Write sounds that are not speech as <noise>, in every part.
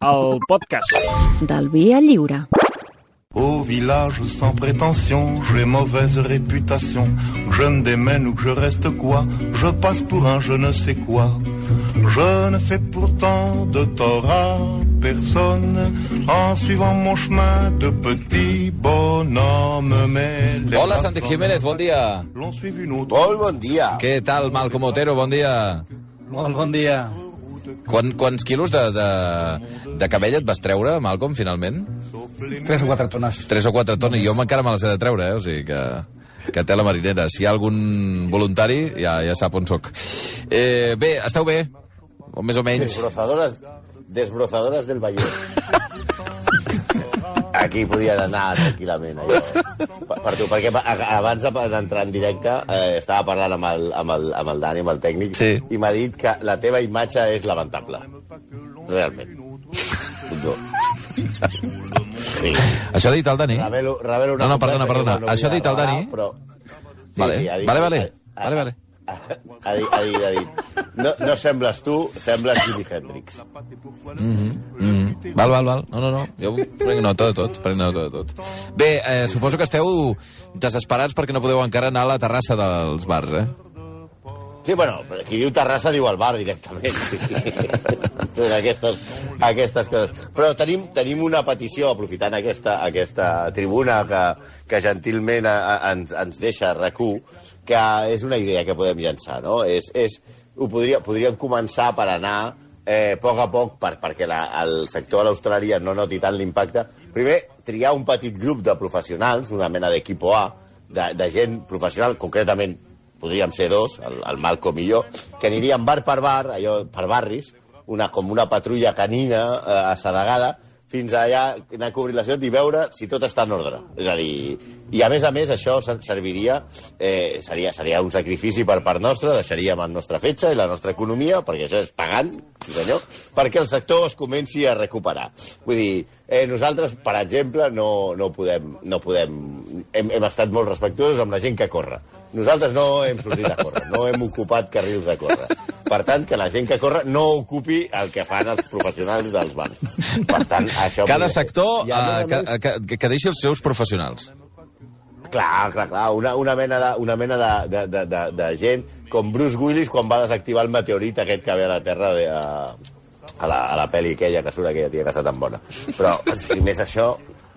el podcast. del Via Lliure. Au village sans prétention, j'ai mauvaise réputation. Je me démène ou que je reste quoi, je passe pour un je ne sais quoi. Je ne fais pourtant de tort à personne en suivant mon chemin de petit bonhomme. Mais Hola, Santi Jiménez, bon dia. L'ont suivi une autre. Molt bon dia. Què tal, Malcom Otero, bon dia. Molt bon dia. Quan, quants quilos de, de, de cabell et vas treure, Malcom, finalment? Tres o quatre tones. Tres o quatre tones, jo encara me les he de treure, eh? O sigui que, que té la marinera. Si hi ha algun voluntari, ja, ja sap on soc. Eh, bé, esteu bé? O més o menys? Desbrozadores, desbrozadores del Vallès. <laughs> Aquí podien anar tranquil·lament, allò. <laughs> Per, per tu, perquè abans de- d'entrar en directe eh, estava parlant amb el, amb, el, amb el Dani, amb el tècnic, Sí. i m'ha dit que la teva imatge és lamentable. Realment. No. Sí. Això ha dit el Dani? Revelo, revelo una No, no, perdona, perdona. no Això ha dit el Dani? Però... Vale, ha dit- vale, vale. ha- Vale, vale. Ha dit, ha dit, ha dit. No, no sembles tu, sembles Jimi Hendrix. Mm, val, val, val. No, no, no. Jo prenc nota de tot, prenc nota de tot. Bé, eh, suposo que esteu desesperats perquè no podeu encara anar a la terrassa dels bars, eh? Sí, bueno, qui diu Terrassa diu al bar directament. Sí. <laughs> aquestes, aquestes coses. Però tenim, tenim una petició, aprofitant aquesta, aquesta tribuna que, que gentilment a, a, ens, ens deixa rac que és una idea que podem llançar, no? És, és, ho podria, podríem començar per anar eh, a poc a poc per, perquè la, el sector de l'hostaleria no noti tant l'impacte. Primer, triar un petit grup de professionals, una mena d'equipo A, de, de gent professional, concretament podríem ser dos, el, el Malcom i jo, que aniríem bar per bar, allò per barris, una, com una patrulla canina eh, assedegada, fins allà anar a cobrir la ciutat i veure si tot està en ordre. És a dir, i a més a més això ser- serviria, eh, seria, seria un sacrifici per part nostra, deixaríem el nostre fetge i la nostra economia, perquè això és pagant, sí senyor, perquè el sector es comenci a recuperar. Vull dir, eh, nosaltres, per exemple, no, no podem, no podem hem, hem estat molt respectuosos amb la gent que corre. Nosaltres no hem sortit a córrer, no hem ocupat carrils de córrer. Per tant, que la gent que corre no ocupi el que fan els professionals dels bars. Per tant, això... Cada sector I a més eh, que, més- que, que, deixi els seus professionals. Clar, clar, clar. Una, una mena, de, una mena de, de, de, de, de gent com Bruce Willis quan va desactivar el meteorit aquest que ve a la Terra de, a, a, la, a la pel·li aquella que surt aquella tia que està tan bona. Però, si més això,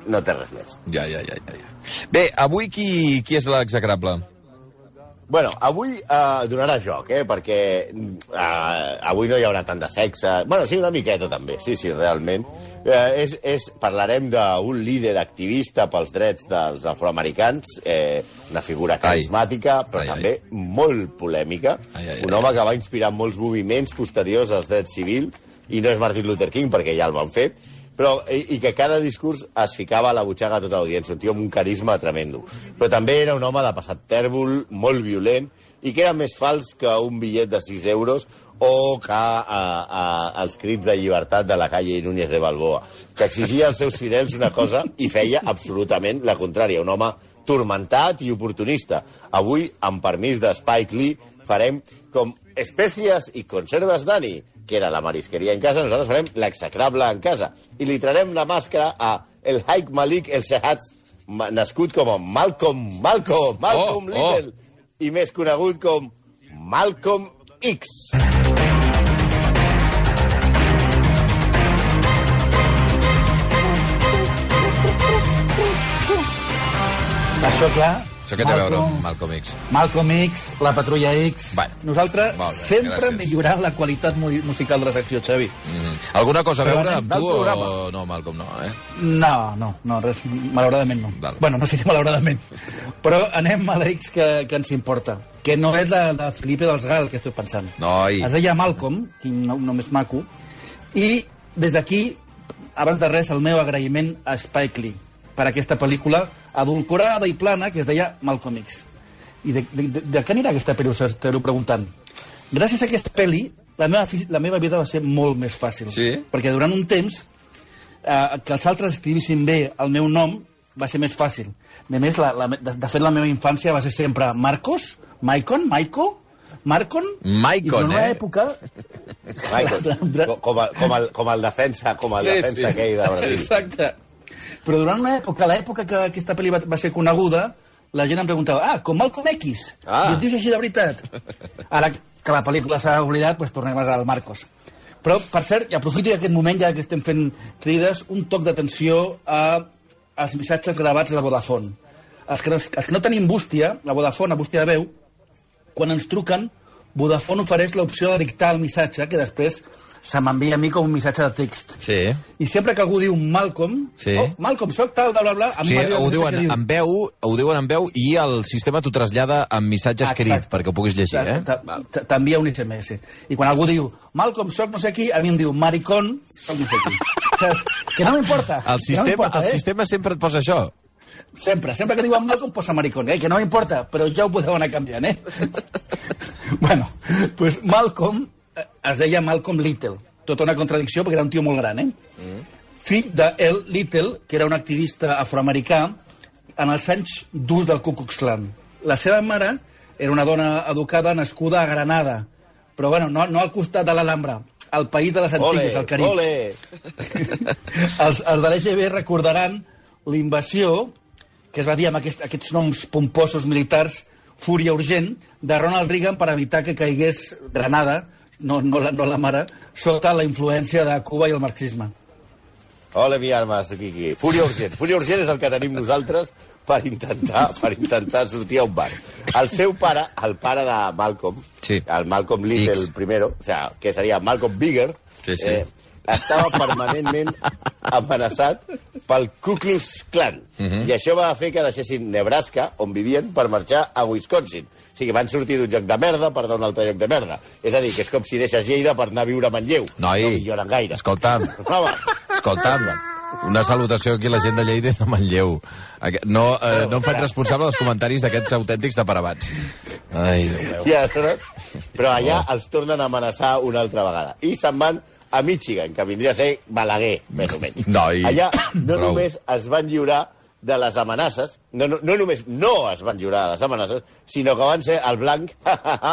no té res més. Ja, ja, ja, ja. ja. Bé, avui qui, qui és l'execrable? Bueno, avui eh, donarà joc, eh? Perquè eh, avui no hi haurà tant de sexe. Bueno, sí, una miqueta també, sí, sí, realment. Eh, és, és, parlarem d'un líder activista pels drets dels afroamericans, eh, una figura carismàtica, però Ai, ai. també molt polèmica. Ai, ai, un ai, home que va inspirar molts moviments posteriors als drets civils, i no és Martin Luther King, perquè ja el van fer, però, i, i que cada discurs es ficava a la butxaca a tota l'audiència, un tio amb un carisma tremendo. Però també era un home de passat tèrbol, molt violent, i que era més fals que un bitllet de 6 euros o que a, a, els crits de llibertat de la calle Núñez de Balboa, que exigia als seus fidels una cosa i feia absolutament la contrària. Un home turmentat i oportunista. Avui, amb permís de Spike Lee, farem com espècies i conserves Dani, que era la marisqueria en casa, nosaltres farem l'execrable en casa. I li trarem la màscara a el Haik Malik El Sehatz, ma- nascut com a Malcolm, Malcolm, Malcolm Oh, oh. Little, i més conegut com Malcolm X. Això, clar... Això què té a veure amb Malcolm X? Malcolm X, la Patrulla X... Bueno, Nosaltres bé, sempre gràcies. millorant la qualitat mu- musical de la secció, Xavi. Mm. Alguna cosa a veure amb tu o no, Malcolm? No, eh? No, no, no, res, malauradament no. Val. Bueno, no sé si malauradament. <laughs> Però anem a l'X que, que ens importa, que no és la de Felipe dels Gal, que estic pensant. Noi. Es deia Malcolm, quin nom, nom és maco, i des d'aquí, abans de res, el meu agraïment a Spike Lee per aquesta pel·lícula adulcorada i plana que es deia Malcolm X. I de, de, de, de què anirà aquesta pel·li, us esteu preguntant? Gràcies a aquesta pel·li, la meva, la meva vida va ser molt més fàcil. Sí? Perquè durant un temps, eh, que els altres escrivissin bé el meu nom va ser més fàcil. De més, la, la, de, de fet, la meva infància va ser sempre Marcos, Maicon, Maico, Marcon. Maicon, eh? època... Michael, <laughs> com, com, el, com, el, defensa, com el Sí, defensa sí. aquell de Brasil. Exacte. Però durant una època, l'època que aquesta pel·li va, va ser coneguda, la gent em preguntava, ah, com Malcolm X. Ah. I et dius així de veritat? Ara que la pel·lícula s'ha oblidat, doncs tornem al Marcos. Però, per cert, i aprofito aquest moment, ja que estem fent crides, un toc d'atenció a, als missatges gravats de Vodafone. Els que, els que no tenim bústia, la Vodafone, la bústia de veu, quan ens truquen, Vodafone ofereix l'opció de dictar el missatge, que després se m'envia a mi com un missatge de text. Sí. I sempre que algú diu Malcolm, Sí. oh, Malcolm, soc tal, bla, bla, bla, m'arriba ho diuen que en veu, ho diuen en veu i el sistema t'ho trasllada amb missatge escrit Exacte. perquè ho puguis llegir, eh? T'envia un SMS. I quan algú diu, Malcolm, soc no sé qui, a mi em diu, maricón, soc no sé qui. Que no m'importa. El sistema, el eh? sistema sempre et posa això. Sempre, sempre que diuen Malcolm posa maricón, eh? que no m'importa, però ja ho podeu anar canviant, eh? <laughs> bueno, pues Malcolm es deia Malcolm Little, tota una contradicció perquè era un tio molt gran, eh? Mm. Fill de El Little, que era un activista afroamericà en els anys d'ús del Ku Klux Klan. La seva mare era una dona educada nascuda a Granada, però bueno, no, no al costat de l'Alhambra, al país de les Antilles, al Carib ole! <laughs> els, els de l'EGB recordaran l'invasió que es va dir amb aquest, aquests noms pomposos militars Fúria Urgent, de Ronald Reagan per evitar que caigués Granada, no, no, la, no la mare, sota la influència de Cuba i el marxisme. Ole, mi armes, Quiqui. Fúria urgent. Fúria urgent és el que tenim nosaltres per intentar, per intentar sortir a un bar. El seu pare, el pare de Malcolm, Sí. el Malcolm Little X. primero, o sea, que seria Malcolm Bigger, Sí, sí. Eh, estava permanentment amenaçat pel Ku Klux Klan. Mhm. I això va fer que deixessin Nebraska, on vivien, per marxar a Wisconsin. O sigui, van sortir d'un lloc de merda per anar a un altre lloc de merda. És a dir, que és com si deixes Lleida per anar a viure a Manlleu. Noi, no milloren gaire. escolta'm, <laughs> Home, escolta'm, una salutació aquí a la gent de Lleida i de Manlleu. No, eh, no em faig responsable dels comentaris d'aquests autèntics taparabats. Ai, Déu meu. Aleshores, però allà Oh. els tornen a amenaçar una altra vegada. I se'n van a Michigan, que vindria a ser Balaguer, més o menys. <laughs> Noi, allà no <coughs> prou. només es van lliurar de les amenaces, no, no, no només no es van lliurar de les amenaces, sinó que van ser el blanc <laughs>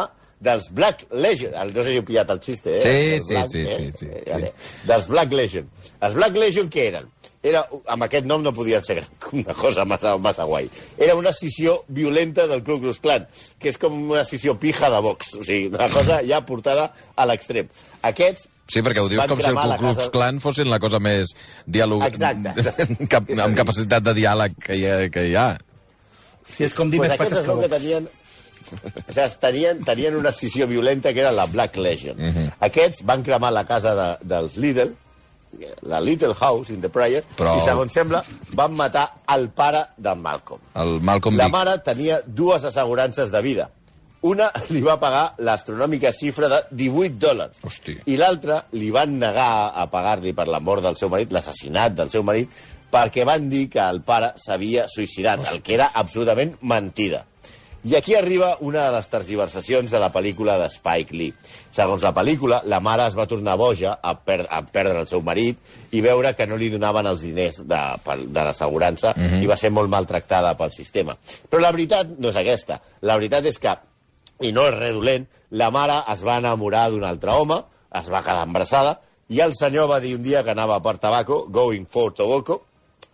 dels Black Legion. El- No sé si heu pillat el xiste, eh? Sí, El sí, blanc, sí, eh? sí, sí, Eh, sí. vale. Dels Black Legion. Els Black Legion què eren? Era, amb aquest nom no podien ser <laughs> una cosa massa, massa guai. Era una escissió violenta del Ku Klux Klan, que és com una escissió pija de Vox. O sigui, una cosa ja portada a l'extrem. Aquests Sí, perquè ho dius van com si el Ku Klux casa- Klan fossin la cosa més diàleg... Exacte. <laughs> Cap, amb capacitat de diàleg que hi ha. Que hi ha. Si és com dir pues més fatxes que que tenien... <laughs> O sigui, tenien, tenien una escissió violenta que era la Black Legion. Mhm. Aquests van cremar la casa de, dels Lidl, la Little House in the Prayer, Però- i segons sembla van matar el pare de Malcolm. El Malcolm La mare tenia dues assegurances de vida. Una li va pagar l'astronòmica xifra de 18 dòlars. Hosti. I l'altra li van negar a pagar-li per la mort del seu marit, l'assassinat del seu marit, perquè van dir que el pare s'havia suïcidat, el que era absolutament mentida. I aquí arriba una de les tergiversacions de la pel·lícula de Spike Lee. Segons la pel·lícula, la mare es va tornar boja a, per a perdre el seu marit i veure que no li donaven els diners de, de l'assegurança mm -hmm. i va ser molt maltractada pel sistema. Però la veritat no és aquesta. La veritat és que, i no és res dolent, la mare es va enamorar d'un altre home, es va quedar embarassada, i el senyor va dir un dia que anava per tabaco, going for tobacco,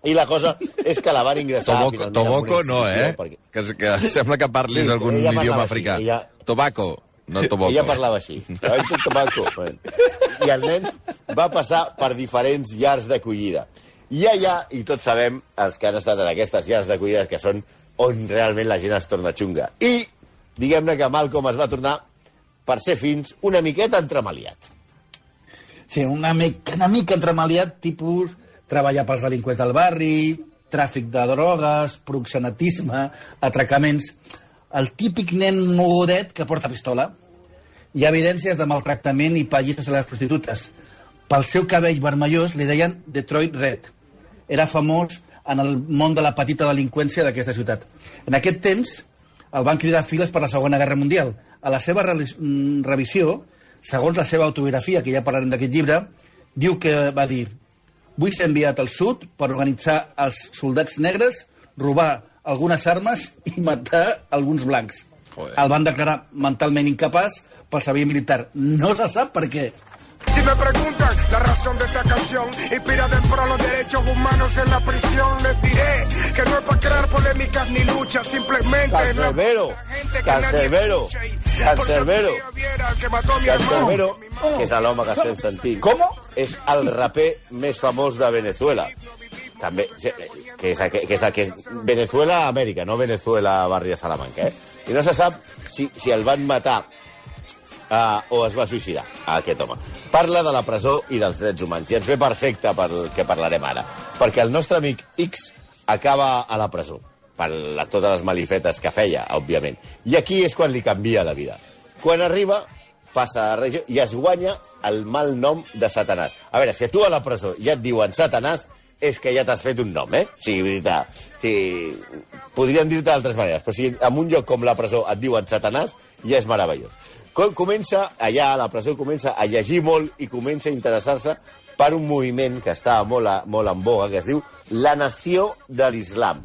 i la cosa és que la van ingressar... Toboco, toboco no, eh? Perquè... Que, que sembla que parlis Sí, algun idioma així, africà. ella- Tobaco, no toboco. Ella parlava així. Bueno. I el nen va passar per diferents llars d'acollida. I allà, i tots sabem, els que han estat en aquestes llars d'acollida, que són on realment la gent es torna xunga. I, diguem-ne que Malcolm es va tornar, per ser fins, una miqueta entremaliat. Sí, una mica, una mica entremaliat, tipus treballar pels delinqüents del barri, tràfic de drogues, proxenetisme, atracaments... El típic nen mogudet que porta pistola. Hi ha evidències de maltractament i pallisses a les prostitutes. Pel seu cabell vermellós li deien Detroit Red. Era famós en el món de la petita delinqüència d'aquesta ciutat. En aquest temps el van cridar a files per la Segona Guerra Mundial. A la seva re revisió, segons la seva autobiografia, que ja parlarem d'aquest llibre, diu que va dir vull ser enviat al sud per organitzar els soldats negres, robar algunes armes i matar alguns blancs. Joder. El van declarar mentalment incapaç pel servei militar. No se sap per què. Me preguntan la razón de esta canción, inspira en pro los derechos humanos en la prisión, les diré que no es para crear polémicas ni luchas, simplemente es la Cancerbero, gente que Cancerbero, Cancerbero. Que a. Cancerbero, que és l'home que estem sentint. Com? És el raper més famós de Venezuela. També, que és, que és, que és Venezuela, Amèrica, no Venezuela, barri de Salamanca, eh? I no se sap si, si el van matar uh, o es va suïcidar, aquest home. Parla de la presó i dels drets humans, i ens ve perfecte pel que parlarem ara. Perquè el nostre amic X acaba a la presó, per la, totes les malifetes que feia, òbviament. I aquí és quan li canvia la vida. Quan arriba, passa a la regió i es guanya el mal nom de Satanàs. A veure, si tu a la presó ja et diuen Satanàs, és que ja t'has fet un nom, eh? O sigui, dir si... podrien dir-te d'altres maneres, però si en un lloc com la presó et diuen Satanàs, ja és meravellós. Com comença, allà la presó, comença a llegir molt i comença a interessar-se per un moviment que estava molt, a, molt en boga, que es diu la Nació de l'Islam.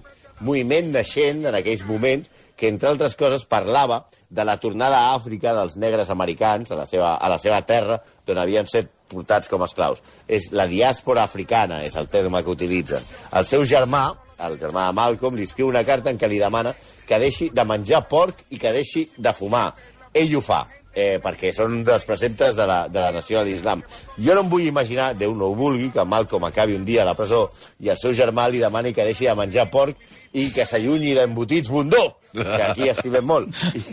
Moviment naixent en aquells moments que, entre altres coses, parlava de la tornada a Àfrica dels negres americans a la seva, a la seva terra, d'on havien set portats com a esclaus. És la diàspora africana, és el terme que utilitzen. El seu germà, el germà de Malcolm, li escriu una carta en què li demana que deixi de menjar porc i que deixi de fumar. Ell ho fa, eh, perquè són un dels preceptes de la, de la nació de l'islam. Jo no em vull imaginar, Déu no ho vulgui, que Malcolm acabi un dia a la presó i el seu germà li demani que deixi de menjar porc i que s'allunyi d'embotits bundó, que aquí <laughs> estimem molt. I,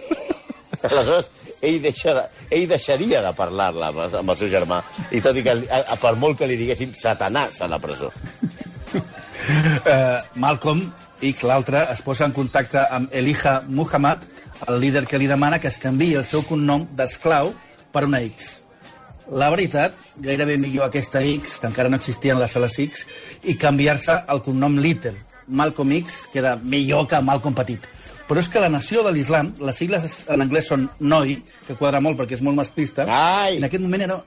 aleshores, ell, deixa de, ell deixaria de parlar-la amb, amb el seu germà, i tot i que, a, a, per molt que li diguessin Satanàs a la presó. Eh, Malcolm X, l'altre, es posa en contacte amb Elijah Muhammad, el líder que li demana que es canvi el seu cognom d'esclau per una X. La veritat, gairebé millor aquesta X, que encara no existien les ales X, i canviar-se el cognom Little. Malcolm X queda millor que Malcolm Petit. Però és que la nació de l'islam, les sigles en anglès són NOI, que quadra molt perquè és molt masclista, Ai! en aquest moment era...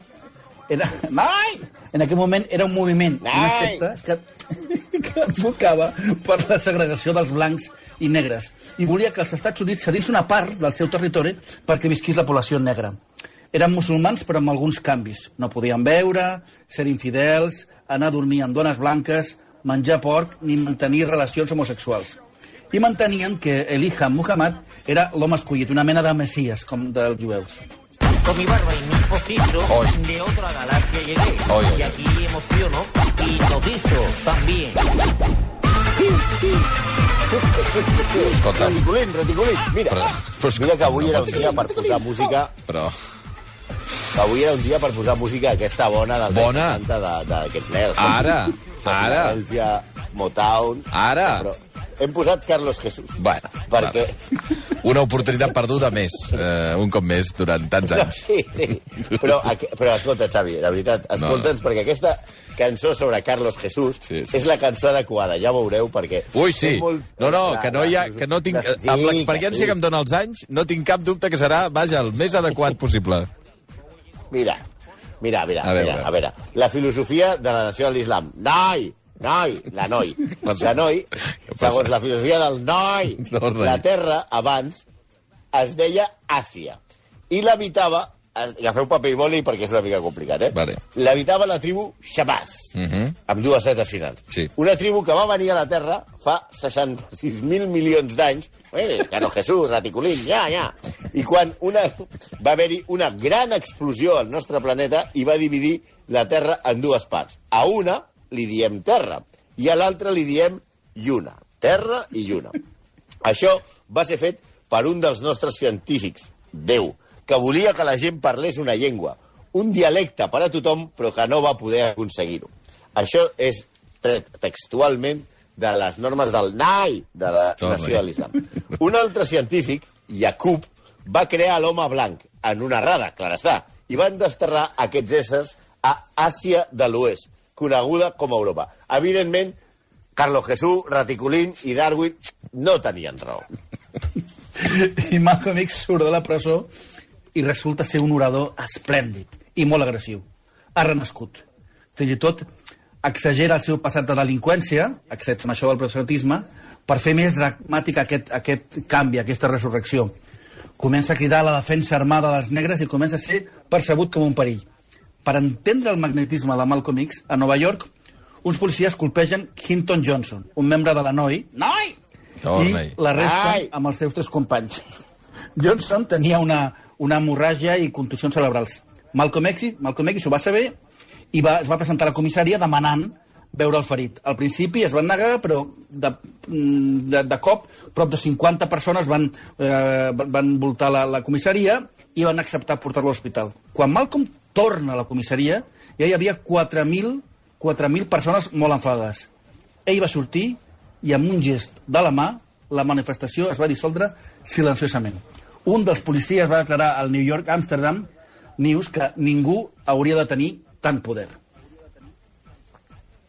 era NOI! En aquest moment era un moviment, una Ai! secta que, <laughs> que advocava per la segregació dels blancs i negres i volia que els Estats Units cedís una part del seu territori perquè visquís la població negra. Eren musulmans però amb alguns canvis. No podien beure, ser infidels, anar a dormir amb dones blanques, menjar porc ni mantenir relacions homosexuals. I mantenien que Elijah Muhammad era l'home escollit, una mena de messies, com dels jueus. Con mi barba y mi postizo Hoy. de otra galaxia llegué. Hoy, hoy. Y aquí emociono y notizo también. Escolta, Reticulín, reticulín. Mira, Però- però mira que avui no era un dia per posar música però... Avui era un dia per posar música aquesta bona del Bona. d'aquests negres. Ara, ara. Motown... Ara. Però hem posat Carlos Jesús. Bueno, Perquè... una oportunitat perduda més, eh, un cop més, durant tants anys. Sí, sí. Però, però escolta, Xavi, de veritat, escolta'ns, perquè aquesta cançó sobre Carlos Jesús Sí, sí. és la cançó adequada, ja veureu, perquè... Ui, sí. molt- No, no, que no hi ha... Que no tinc, Sí, amb l'experiència sí. que em dona els anys, no tinc cap dubte que serà, vaja, el més adequat possible. Mira, mira, mira, A veure. mira, a veure. La filosofia de la nació de l'islam. Noi, noi, la noi. La noi, segons la filosofia del noi, No, la terra abans es deia Àsia. I l'habitava, agafeu paper i boli perquè és una mica complicat, eh? Vale. L'habitava la tribu Shabazz, Mhm. amb dues setes finals. Sí. Una tribu que va venir a la Terra fa 66.000 milions d'anys. Eh, Caro Jesús, raticulín, ja, ja. I quan una, va haver-hi una gran explosió al nostre planeta i va dividir la Terra en dues parts. A una li diem Terra i a l'altra li diem Lluna. Terra i Lluna. Això va ser fet per un dels nostres científics, Déu, que volia que la gent parlés una llengua, un dialecte per a tothom, però que no va poder aconseguir-ho. Això és tret textualment de les normes del NAI, de la Torna. nació de l'Islam. Un altre científic, Jacob, va crear l'home blanc en una rada, clar està, i van desterrar aquests éssers a Àsia de l'Oest, coneguda com a Europa. Evidentment, Carlos Jesús, Raticulín i Darwin no tenien raó. <laughs> I Malcolm X surt de la presó i resulta ser un orador esplèndid i molt agressiu. Ha renascut. Fins i tot exagera el seu passat de delinqüència, excepte amb això del protestantisme, per fer més dramàtic aquest, aquest canvi, aquesta resurrecció. comença a cridar la defensa armada dels negres i comença a ser percebut com un perill. Per entendre el magnetisme de Malcolm X, a Nova York, uns policies colpegen Hinton Johnson, un membre de la NOI, NOI! Oh, i noi. l'arresten Ai! amb els seus tres companys. <laughs> Johnson tenia una, una hemorràgia i contusions cerebrals. Malcolm X, Malcolm X ho va saber i va, es va presentar a la comissaria demanant veure el ferit. Al principi es van negar, però de, mm, de, de cop prop de 50 persones van, eh, van voltar la, la comissaria i van acceptar portar-lo a l'hospital. Quan Malcolm torna a la comissaria, ja hi havia 4.000 4.000 persones molt enfadades. Ell va sortir i amb un gest de la mà la manifestació es va dissoldre silenciosament. Un dels policies va declarar al New York Amsterdam News que ningú hauria de tenir tant poder.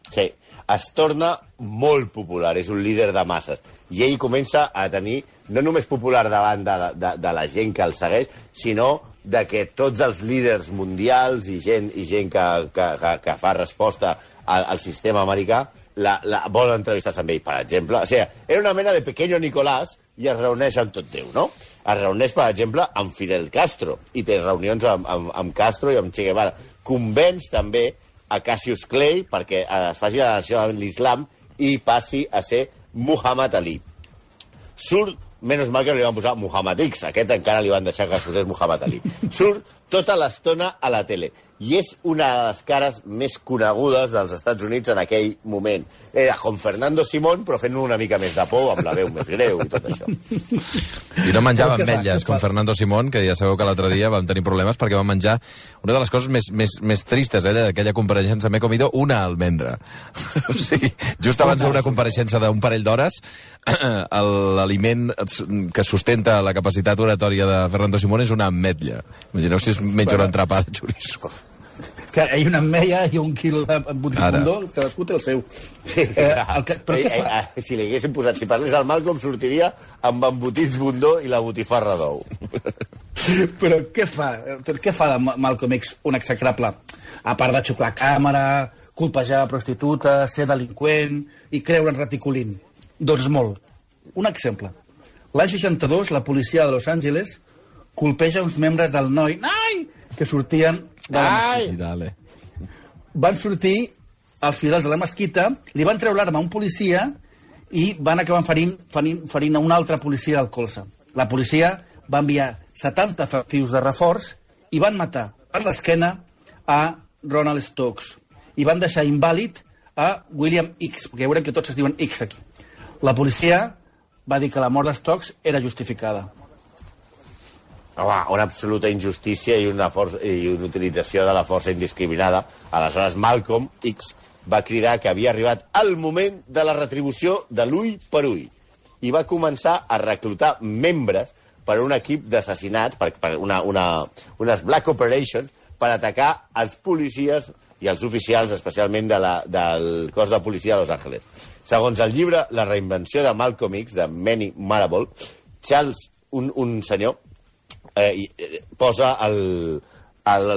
Sí, es torna molt popular, és un líder de masses. I ell comença a tenir, no només popular davant de, de, de la gent que el segueix, sinó de que tots els líders mundials i gent, i gent que, que, que, que fa resposta al, al sistema americà la, la, volen entrevistar-se amb ell, per exemple. O sigui, era una mena de pequeño Nicolás i es reuneix amb tot Déu, no? Es reuneix, per exemple, amb Fidel Castro i té reunions amb, amb, amb Castro i amb Che Guevara. Convenç també a Cassius Clay perquè eh, es faci la nació de l'islam i passi a ser Muhammad Ali. Surt, menys mal que li van posar Muhammad X, aquest encara li van deixar que es posés Muhammad Ali. Surt tota l'estona a la tele. I és una de les cares més conegudes dels Estats Units en aquell moment. Era com Fernando Simón, però fent una mica més de por, amb la veu més greu i tot això. I no menjava ametlles, com? Fernando Simón, que ja sabeu que l'altre dia vam tenir problemes perquè vam menjar una de les coses més, més, més tristes eh, d'aquella compareixença. M'he comido una almendra. <laughs> o sigui, just abans d'una compareixença d'un parell d'hores, <clears throat> l'aliment que sustenta la capacitat oratòria de Fernando Simón és una ametlla. Imagineu si es menja una entrapa de chorizo. Que hi ha una ameia i un quilo de embotit Ara. fondó, cadascú té el seu. Sí, Eh, el que, però eh, què fa? eh, eh, si li haguessin posat, si parlés al Malcolm, sortiria amb embotits bondó i la botifarra d'ou. <laughs> Però què fa? Què fa de Ma- Malcolm X un execrable? A part de xuclar càmera, colpejar prostitutes, ser delinqüent i creure en reticulint. Doncs molt. Un exemple. L'any 62, la policia de Los Angeles colpeja uns membres del NOI NOI! que sortien de la Ai! Dale. van sortir els fidels de la mesquita, li van treure l'arma a un policia i van acabar ferint, ferint, ferint a un altre policia al colze. La policia va enviar 70 efectius de reforç i van matar per l'esquena a Ronald Stokes i van deixar invàlid a William X, perquè ja veurem que tots es diuen X aquí. La policia va dir que la mort de Stokes era justificada. Home, una absoluta injustícia i una, força, i una utilització de la força indiscriminada. Aleshores, Malcolm X va cridar que havia arribat el moment de la retribució de l'ull per ull i va començar a reclutar membres per un equip d'assassinats, per, per una, una, unes Black Operations, per atacar els policies i els oficials, especialment de la, del cos de policia de Los Angeles. Segons el llibre La reinvenció de Malcolm X, de Manny Marable, Charles, un, un senyor, eh, i, eh, posa el, el,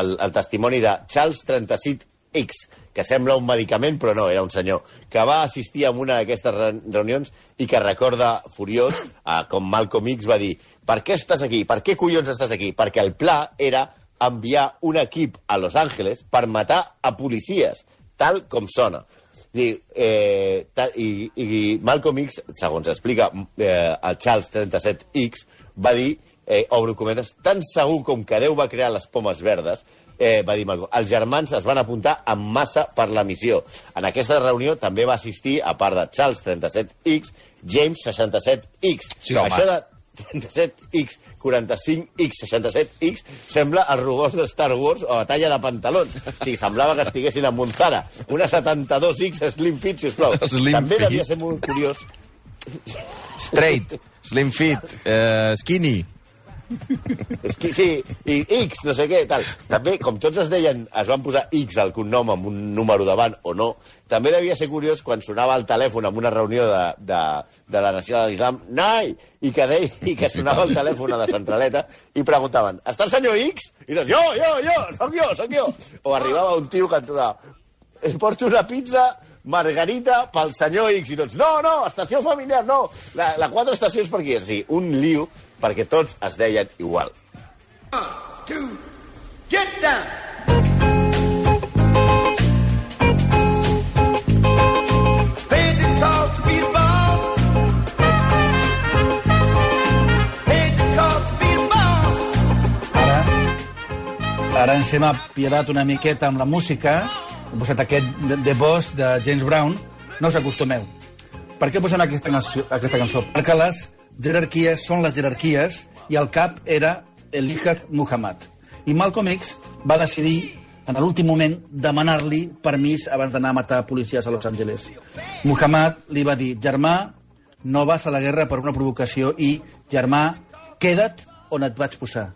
el, el testimoni de Charles 37X, que sembla un medicament, però no, era un senyor, que va assistir a una d'aquestes re- reunions i que recorda furiós, eh, com Malcolm X va dir, per què estàs aquí? Per què collons estàs aquí? Perquè el pla era enviar un equip a Los Angeles per matar a policies, tal com sona. Diu, eh, i, I Malcolm X, segons explica eh, el Charles 37X, va dir, eh, obro cometes, tan segur com que Déu va crear les pomes verdes, eh, va dir Malcolm, els germans es van apuntar en massa per la missió. En aquesta reunió també va assistir, a part de Charles 37X, James 67X. Sí, home. Això de 37X, 45X, 67X, sembla el rugós de Star Wars o la talla de pantalons. O sigui, semblava que estiguessin en un Zara. Una 72X Slim Fit, sisplau. <laughs> Slim També Fit. devia ser molt curiós. Straight, slim fit, eh, skinny. <laughs> És que, sí, i X, no sé què, tal. També, com tots es deien, es van posar X al cognom amb un número davant o no, també devia ser curiós quan sonava el telèfon en una reunió de, de, de la Nació de l'Islam, Nai! I que, deia, I que sonava el telèfon a la centraleta i preguntaven, està el senyor X? I doncs, jo, jo, jo, sóc jo, sóc jo. O arribava un tio que entrava, "Eh, porto una pizza margarita pel senyor X i tots, no, no, estació familiar, no, la, la quatre estacions per aquí. És dir, un lío perquè tots es deien igual. two, get down. Ara, ens hem apiedat una miqueta amb la música. Hem posat aquest de, Boss de James Brown. No us acostumeu. Per què posem aquesta aquesta cançó? Perquè les jerarquies són les jerarquies i el cap era Elijah Muhammad. I Malcolm X va decidir en l'últim moment demanar-li permís abans d'anar a matar policies a Los Angeles. Muhammad li va dir, germà, no vas a la guerra per una provocació i, germà, queda't on et vaig posar.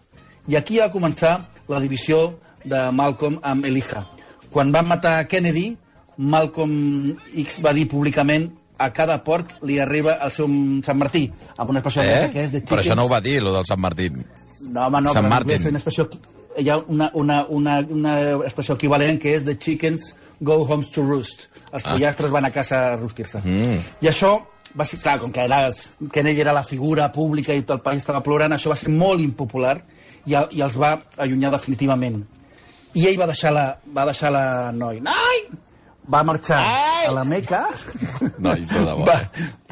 I aquí va començar la divisió de Malcolm amb Elijah. Quan van matar Kennedy, Malcolm X va dir públicament a cada porc li arriba el seu Sant Martí, amb una expressió anglesa que és de Eh? Però això no ho va dir, lo del Sant Martín. no, home, no, Sant però Martin. Una expressió, hi ha una, una, una, una expressió equivalent que és the chickens go homes to roost. Els pollastres van a casa a rostir-se. Mm. I això va ser, clar, com que era, Kennedy era la figura pública i tot el país estava plorant, això va ser molt impopular i, i els va allunyar definitivament. I ell va deixar la, va deixar la noi. Noi! Va marxar Ai! a la Meca. Nois, de debò. va,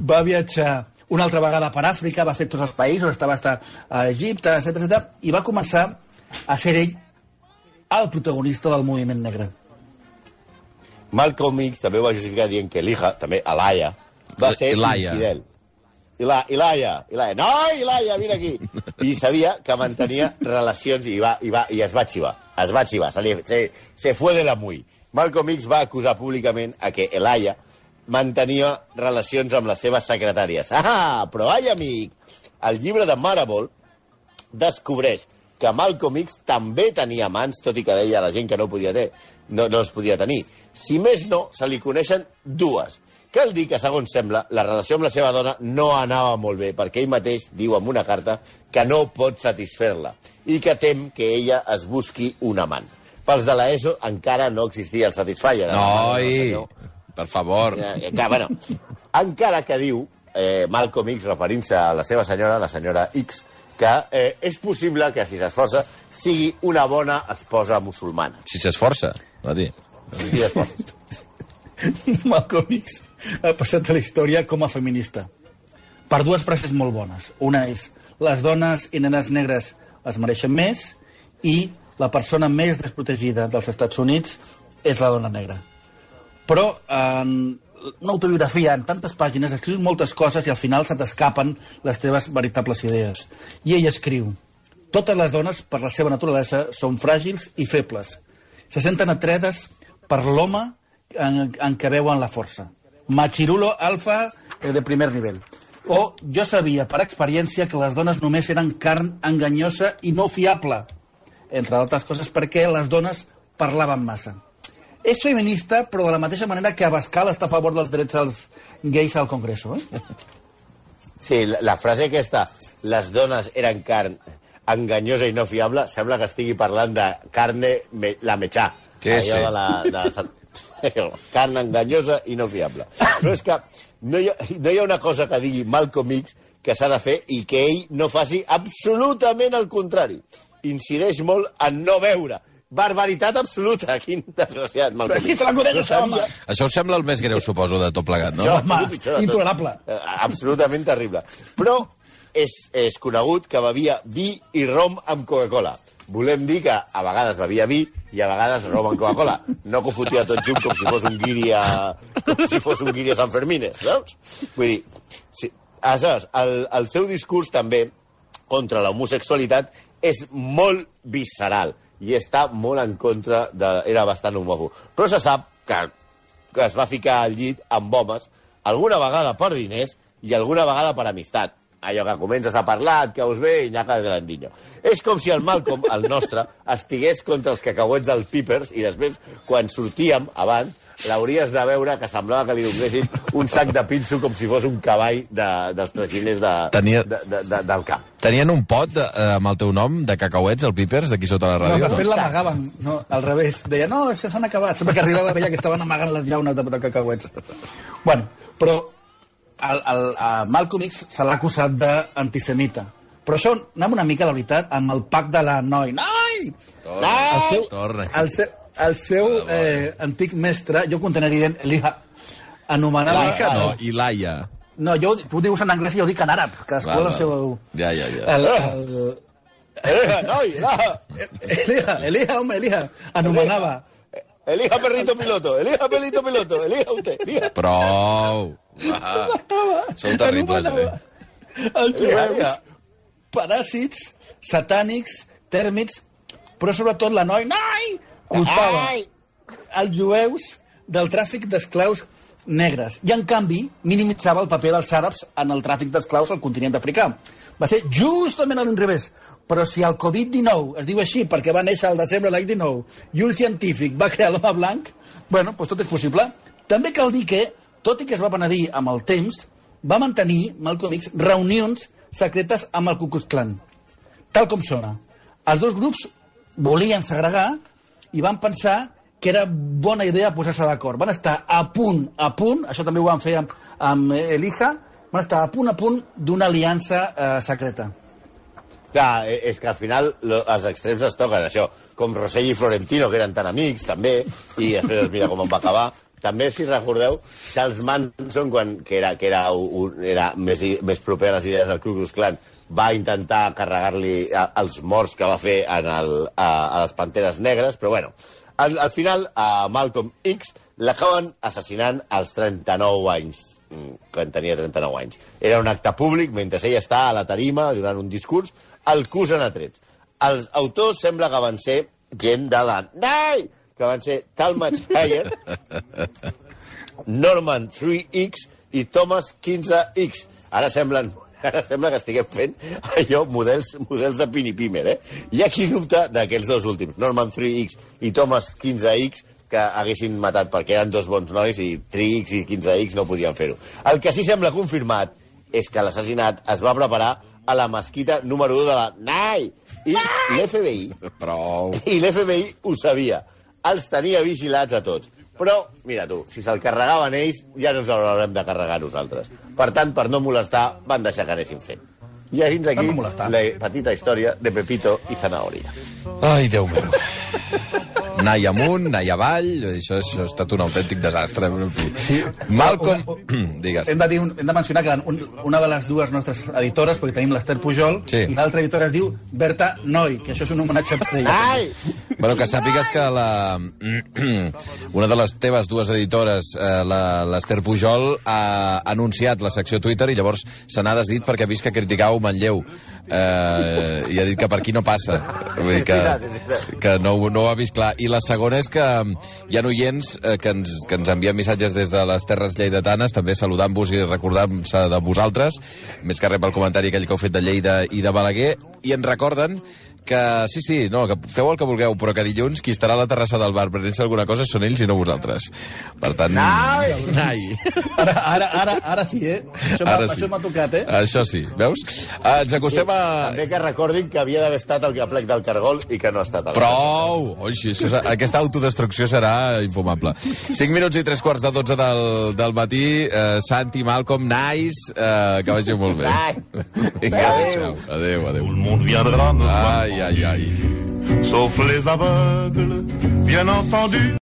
va viatjar una altra vegada per Àfrica, va fer tots els països, estava estar a Egipte, etc etc i va començar a ser ell el protagonista del moviment negre. Malcolm X també ho va justificar dient que Elijah, també Alaya, va ser Elijah. infidel. Ila, Ilaya, Ilaya, no, Ilaya, vine aquí. I sabia que mantenia relacions i, va, i, va, i es va xivar. Es va xivar, se, li, se, se fue de la muy. Malcolm X va acusar públicament a que Elaya mantenia relacions amb les seves secretàries. Ah, però ai, amic, el llibre de Marable descobreix que Malcolm X també tenia mans, tot i que deia la gent que no, podia ter, no, no els podia tenir. Si més no, se li coneixen dues. Cal dir que, segons sembla, la relació amb la seva dona no anava molt bé, perquè ell mateix diu en una carta que no pot satisfer-la i que tem que ella es busqui un amant. Pels de l'ESO encara no existia el Satisfyer. Noi, per favor. Eh, que, bueno, encara que diu eh, Malcolm X, referint-se a la seva senyora, la senyora X, que eh, és possible que, si s'esforça, sigui una bona esposa musulmana. Si s'esforça, va dir. Si s'esforça. <laughs> Malcolm X ha passat a la història com a feminista. Per dues frases molt bones. Una és, les dones i nenes negres es mereixen més i la persona més desprotegida dels Estats Units és la dona negra. Però en una autobiografia, en tantes pàgines, escrius moltes coses i al final se t'escapen les teves veritables idees. I ell escriu, totes les dones, per la seva naturalesa, són fràgils i febles. Se senten atredes per l'home en, en què veuen la força. Machirulo alfa eh, de primer nivell. O jo sabia per experiència que les dones només eren carn enganyosa i no fiable, entre altres coses perquè les dones parlaven massa. És feminista, però de la mateixa manera que Abascal està a favor dels drets als gais al Congreso. Eh? <laughs> Sí, la, la frase aquesta, les dones eren carn enganyosa i no fiable, sembla que estigui parlant de carne, me, la mechà. Què és, de la... De, <laughs> carn enganyosa i no fiable. Però és que no hi, ha, no hi ha una cosa que digui Malcolm X que s'ha de fer i que ell no faci absolutament el contrari. Incideix molt en no veure. Barbaritat absoluta. Quin desgraciat, Però X. se l'acudeix, això, home? Això us sembla el més greu, suposo, de tot plegat, no? això, Home, intolerable. Eh, Absolutament terrible. Però és, és conegut que bevia vi i rom amb Coca-Cola. Volem dir que a vegades bevia vi i a vegades rom amb Coca-Cola. No que ho fotia tot junt com si fos un guiri a, com si fos un guiri a Sant Fermines, veus? Vull dir, sí. aleshores, el, el seu discurs també contra l'homosexualitat és molt visceral i està molt en contra de... Era bastant homòfob. Però se sap que, que es va ficar al llit amb homes alguna vegada per diners i alguna vegada per amistat. Allò que comences a parlar, et caus bé i nyaca de l'andinyo. És com si el Malcolm, el nostre, estigués contra els cacauets del Pipers i després, quan sortíem abans, l'hauries de veure que semblava que li donessin un sac de pinso com si fos un cavall de, dels traginers de, Tenia- de, de, de, del camp. Tenien un pot de, eh, amb el teu nom de cacauets, el Pipers, d'aquí sota la No, ràdio? de fet l'amagaven, no, al revés. Deia, no, se s'han acabat. Sempre que arribava veia que estaven amagant les llaunes de, de cacauets. Bueno, però el, el, a Malcolm X se l'ha acusat d'antisemita Però això anava una mica, la veritat, amb el pack de la Noi. Noi! Torna, El seu, torna. el seu, el seu eh, antic mestre, jo continuaré dient Eliha, anomenava... Laia, no, i Laia. No, jo, tu ho dius en anglès i jo ho dic en àrab. Cadascú el seu... Ja, ja, ja. El, el, Elija, noi, elija. Eliha, Eliha, home, Eliha, anomenava... Elija perrito piloto, elija perrito piloto, elija usted, elija. Prou. Va. Sou terribles, eh? Els Eliha, jueus, elija. paràsits, satànics, tèrmits, però sobretot la noi, noi, culpava Ai! els jueus del tràfic d'esclaus negres i, en canvi, minimitzava el paper dels àrabs en el tràfic d'esclaus al continent africà. Va ser justament a l'inrevés. Però si el Covid-19 es diu així perquè va néixer al desembre de l'any 19 i un científic va crear l'home blanc, bueno, doncs tot és possible. També cal dir que, tot i que es va penedir amb el temps, va mantenir, Malcolm X, reunions secretes amb el Ku Klux Klan. Tal com sona. Els dos grups volien segregar i van pensar que era bona idea posar-se d'acord. Van estar a punt, a punt, això també ho van fer amb, amb Elija, van estar a punt, a punt d'una aliança eh, secreta. Clar, eh, és que al final lo, els extrems es toquen, això. Com Rossell i Florentino, que eren tan amics, també, i després es mira com va acabar. També, si recordeu, Charles Manson, quan, que, era, que era, un, era més, més proper a les idees del Ku Klux Klan, va intentar carregar-li a- els morts que va fer en el, a, a les Panteres Negres, però bueno, al, al final a Malcolm X l'acaben assassinant als 39 anys mm, quan tenia 39 anys. Era un acte públic, mentre ell està a la tarima donant un discurs, el cusen a trets. Els autors sembla que van ser gent de la NAI, que van ser Talmadge <laughs> Hayer, Norman 3X i Thomas 15X. Ara semblen ara sembla que estiguem fent allò, models, models de Pinipimer, eh? Hi ha qui dubta d'aquells dos últims, Norman 3X i Thomas 15X, que haguessin matat perquè eren dos bons nois i 3X i 15X no podien fer-ho. El que sí sembla confirmat és que l'assassinat es va preparar a la mesquita número 1 de la NAI. I l'FBI Prou. i l'FBI ho sabia. Els tenia vigilats a tots. Però, mira tu, si se'l carregaven ells, ja no ens haurem de carregar nosaltres. Per tant, per no molestar, van deixar que anessin fent. I fins aquí no la petita història de Pepito i Zanahoria. Ai, Déu meu. Nai amunt, nai avall, això, això ha estat un autèntic desastre. fi. Malcolm... <clears throat> Digues. Hem de, dir, hem de mencionar que un, una de les dues nostres editores, perquè tenim l'Ester Pujol, Sí. i l'altra editora es diu Berta Noi, que això és un homenatge per ella. Ai! Bueno, que sàpigues que la... <clears throat> una de les teves dues editores, eh, la- l'Ester Pujol, ha anunciat la secció Twitter i llavors se n'ha desdit perquè ha vist que criticau Manlleu. Eh, I ha dit que per aquí no passa. Vull dir que, que no, no ho ha vist clar. I la segona és que hi ha oients eh, que, ens, que ens envien missatges des de les Terres Lleidatanes, també saludant-vos i recordant-se de vosaltres, més que rep el comentari aquell que heu fet de Lleida i de Balaguer, i ens recorden que sí, sí, no, que feu el que vulgueu, però que dilluns qui estarà a la terrassa del bar prenent-se alguna cosa són ells i no vosaltres. Per tant... Nai! Nai! Ara, ara, ara, ara sí, eh? Això m'ha sí. això tocat, eh? Això sí, veus? Uh, ens acostem a... També que recordin que havia d'haver estat el plec del Cargol i que no ha estat. el Prou! Oi, sí, això, és- aquesta autodestrucció serà infumable. 5 minuts i 3 quarts de 12 del, del matí. Uh, Santi, Malcolm, nice. Uh, que vagi molt bé. Ai. Vinga, Adéu. adéu. Adéu, Tout adéu. le monde viendra me voir Ai, ai, ai. sauf les aveugles, bien entendu.